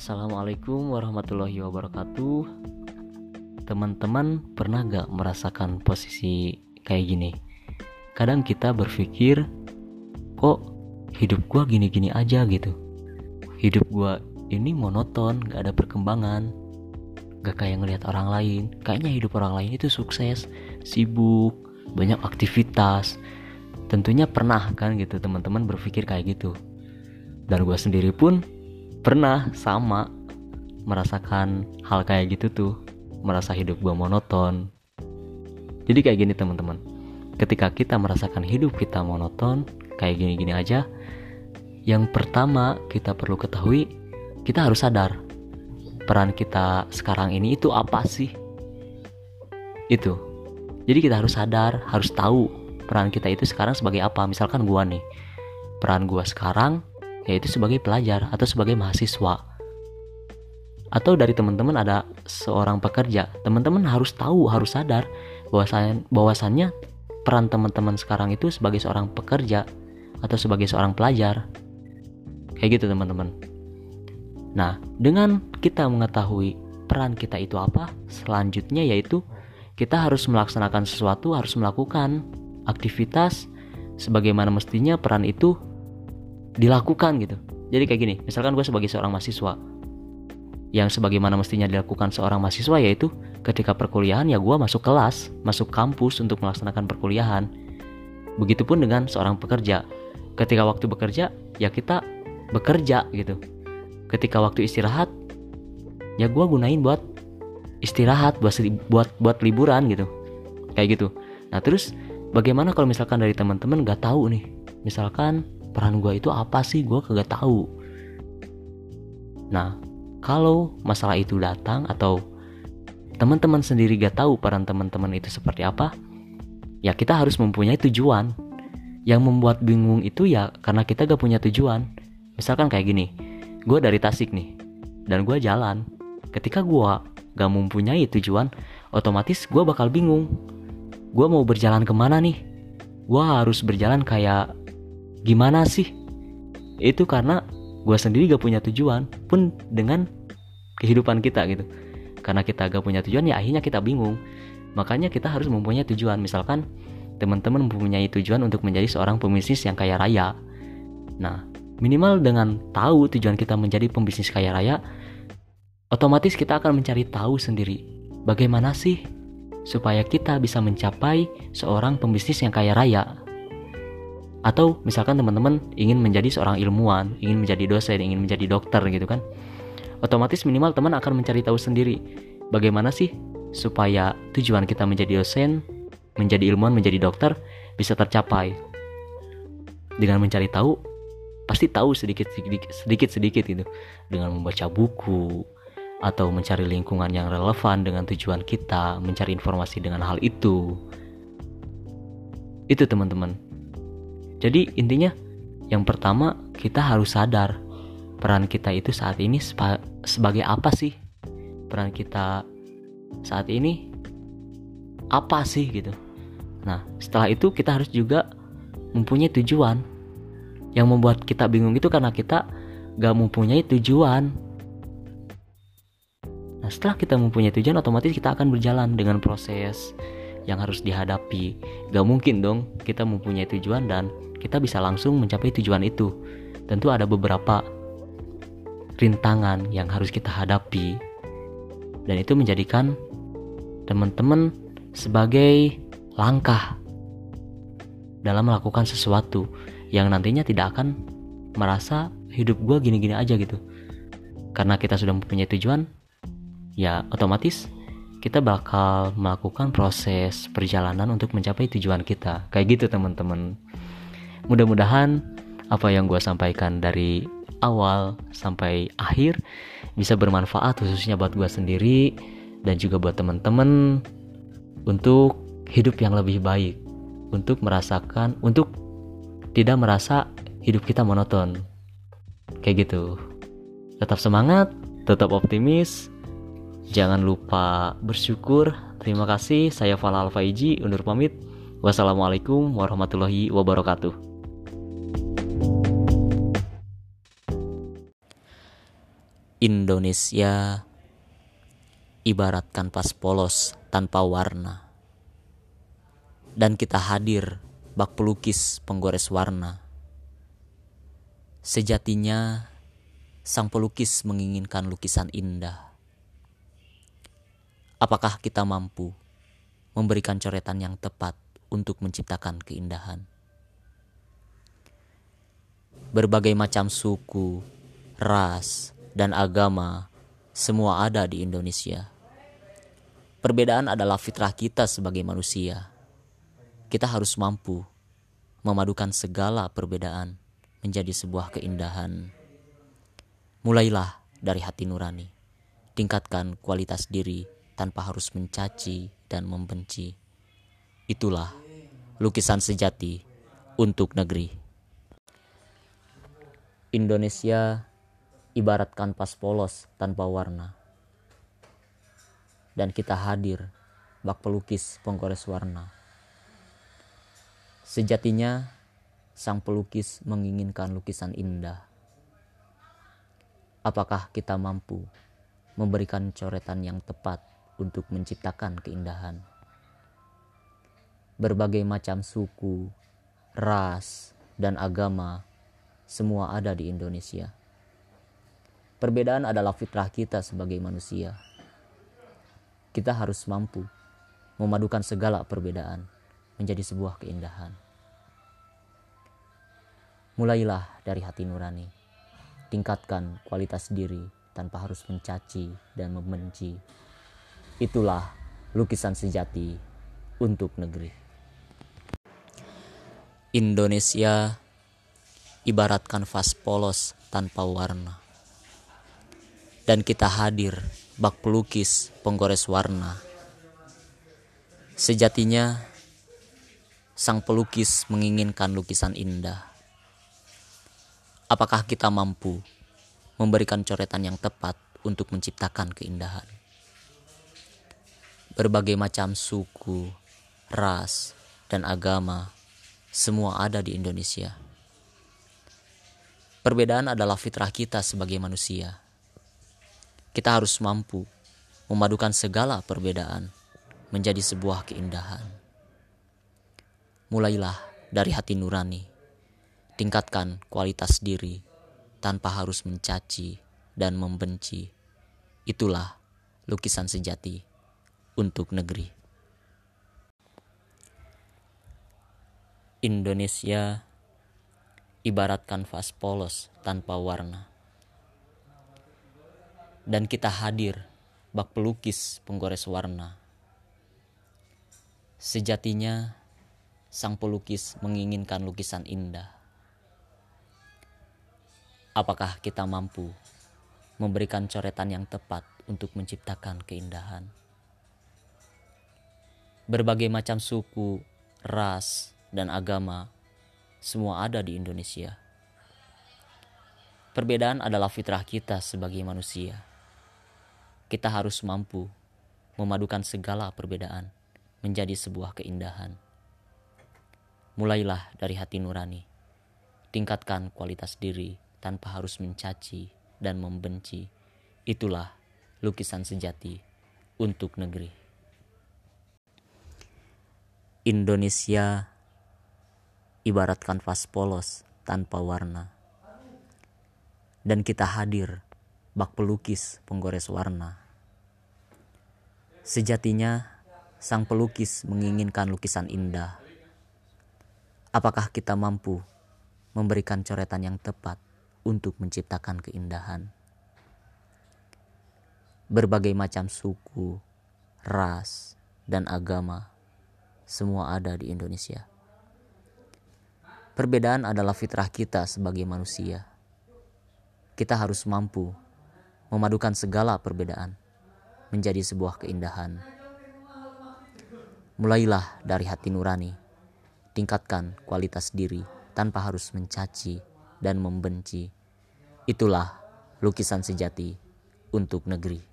Assalamualaikum warahmatullahi wabarakatuh. Teman-teman pernah gak merasakan posisi kayak gini? Kadang kita berpikir Kok hidup gua gini-gini aja gitu? Hidup gua ini monoton, gak ada perkembangan Gak kayak ngelihat orang lain. Kayaknya hidup orang lain itu sukses, sibuk, banyak aktivitas. Tentunya pernah kan gitu teman-teman berpikir kayak gitu. Dan gue sendiri pun pernah sama merasakan hal kayak gitu tuh merasa hidup gue monoton. Jadi kayak gini teman-teman. Ketika kita merasakan hidup kita monoton kayak gini-gini aja yang pertama kita perlu ketahui kita harus sadar peran kita sekarang ini itu apa sih? Itu. Jadi kita harus sadar harus tahu peran kita itu sekarang sebagai apa. Misalkan gua nih peran gua sekarang yaitu sebagai pelajar atau sebagai mahasiswa. Atau dari teman-teman ada seorang pekerja, teman-teman harus tahu, harus sadar bahwasannya, bahwasannya peran teman-teman sekarang itu sebagai seorang pekerja atau sebagai seorang pelajar. Kayak gitu teman-teman. Nah, dengan kita mengetahui peran kita itu apa, selanjutnya yaitu kita harus melaksanakan sesuatu, harus melakukan aktivitas sebagaimana mestinya peran itu dilakukan gitu. Jadi kayak gini misalkan gue sebagai seorang mahasiswa yang sebagaimana mestinya dilakukan seorang mahasiswa yaitu ketika perkuliahan ya gue masuk kelas masuk kampus untuk melaksanakan perkuliahan. Begitupun dengan seorang pekerja. Ketika waktu bekerja ya kita bekerja gitu. Ketika waktu istirahat ya gue gunain buat istirahat buat buat buat liburan gitu. Kayak gitu. Nah terus bagaimana kalau misalkan dari teman-teman gak tahu nih? Misalkan peran gue itu apa sih? Gue kagak tahu. Nah kalau masalah itu datang atau teman-teman sendiri gak tahu peran teman-teman itu seperti apa ya kita harus mempunyai tujuan. Yang membuat bingung itu ya karena kita gak punya tujuan. Misalkan kayak gini gue dari Tasik nih dan gue jalan. Ketika gue gak mempunyai tujuan otomatis gue bakal bingung. Gue mau berjalan ke mana nih? Gue harus berjalan kayak gimana sih? Itu karena gue sendiri gak punya tujuan pun dengan kehidupan kita gitu. Karena kita gak punya tujuan ya akhirnya kita bingung. Makanya kita harus mempunyai tujuan. Misalkan teman-teman mempunyai tujuan untuk menjadi seorang pembisnis yang kaya raya. Nah minimal dengan tahu tujuan kita menjadi pembisnis kaya raya otomatis kita akan mencari tahu sendiri. Bagaimana sih supaya kita bisa mencapai seorang pembisnis yang kaya raya atau misalkan teman-teman ingin menjadi seorang ilmuwan, ingin menjadi dosen, ingin menjadi dokter gitu kan. Otomatis minimal teman akan mencari tahu sendiri bagaimana sih supaya tujuan kita menjadi dosen, menjadi ilmuwan, menjadi dokter bisa tercapai. Dengan mencari tahu pasti tahu sedikit sedikit sedikit sedikit gitu dengan membaca buku atau mencari lingkungan yang relevan dengan tujuan kita, mencari informasi dengan hal itu. Itu teman-teman jadi intinya yang pertama kita harus sadar peran kita itu saat ini sebagai apa sih? Peran kita saat ini apa sih gitu. Nah, setelah itu kita harus juga mempunyai tujuan. Yang membuat kita bingung itu karena kita gak mempunyai tujuan. Nah, setelah kita mempunyai tujuan, otomatis kita akan berjalan dengan proses yang harus dihadapi. Gak mungkin dong kita mempunyai tujuan dan kita bisa langsung mencapai tujuan itu. Tentu ada beberapa rintangan yang harus kita hadapi. Dan itu menjadikan teman-teman sebagai langkah dalam melakukan sesuatu yang nantinya tidak akan merasa hidup gue gini-gini aja gitu. Karena kita sudah mempunyai tujuan, ya otomatis kita bakal melakukan proses perjalanan untuk mencapai tujuan kita. Kayak gitu teman-teman. Mudah-mudahan apa yang gue sampaikan dari awal sampai akhir bisa bermanfaat khususnya buat gue sendiri dan juga buat teman-teman untuk hidup yang lebih baik, untuk merasakan, untuk tidak merasa hidup kita monoton. Kayak gitu. Tetap semangat, tetap optimis. Jangan lupa bersyukur. Terima kasih. Saya Fala Alfaiji undur pamit. Wassalamualaikum warahmatullahi wabarakatuh. Indonesia ibarat kanvas polos tanpa warna. Dan kita hadir bak pelukis penggores warna. Sejatinya sang pelukis menginginkan lukisan indah. Apakah kita mampu memberikan coretan yang tepat untuk menciptakan keindahan? Berbagai macam suku, ras, dan agama semua ada di Indonesia. Perbedaan adalah fitrah kita sebagai manusia. Kita harus mampu memadukan segala perbedaan menjadi sebuah keindahan. Mulailah dari hati nurani. Tingkatkan kualitas diri tanpa harus mencaci dan membenci. Itulah lukisan sejati untuk negeri. Indonesia ibarat kanvas polos tanpa warna. Dan kita hadir bak pelukis penggores warna. Sejatinya sang pelukis menginginkan lukisan indah. Apakah kita mampu memberikan coretan yang tepat untuk menciptakan keindahan? Berbagai macam suku, ras, dan agama semua ada di Indonesia Perbedaan adalah fitrah kita sebagai manusia. Kita harus mampu memadukan segala perbedaan menjadi sebuah keindahan. Mulailah dari hati nurani. Tingkatkan kualitas diri tanpa harus mencaci dan membenci. Itulah lukisan sejati untuk negeri. Indonesia ibarat kanvas polos tanpa warna dan kita hadir bak pelukis penggores warna. Sejatinya sang pelukis menginginkan lukisan indah. Apakah kita mampu memberikan coretan yang tepat untuk menciptakan keindahan? Berbagai macam suku, ras, dan agama semua ada di Indonesia. Perbedaan adalah fitrah kita sebagai manusia kita harus mampu memadukan segala perbedaan menjadi sebuah keindahan. Mulailah dari hati nurani, tingkatkan kualitas diri tanpa harus mencaci dan membenci. Itulah lukisan sejati untuk negeri. Indonesia ibarat kanvas polos tanpa warna dan kita hadir bak pelukis penggores warna. Sejatinya sang pelukis menginginkan lukisan indah. Apakah kita mampu memberikan coretan yang tepat untuk menciptakan keindahan? Berbagai macam suku, ras, dan agama semua ada di Indonesia. Perbedaan adalah fitrah kita sebagai manusia kita harus mampu memadukan segala perbedaan menjadi sebuah keindahan. Mulailah dari hati nurani, tingkatkan kualitas diri tanpa harus mencaci dan membenci. Itulah lukisan sejati untuk negeri. Indonesia ibarat kanvas polos tanpa warna. Dan kita hadir bak pelukis penggores warna. Sejatinya, sang pelukis menginginkan lukisan indah. Apakah kita mampu memberikan coretan yang tepat untuk menciptakan keindahan? Berbagai macam suku, ras, dan agama semua ada di Indonesia. Perbedaan adalah fitrah kita sebagai manusia. Kita harus mampu memadukan segala perbedaan menjadi sebuah keindahan. Mulailah dari hati nurani, tingkatkan kualitas diri tanpa harus mencaci dan membenci. Itulah lukisan sejati untuk negeri.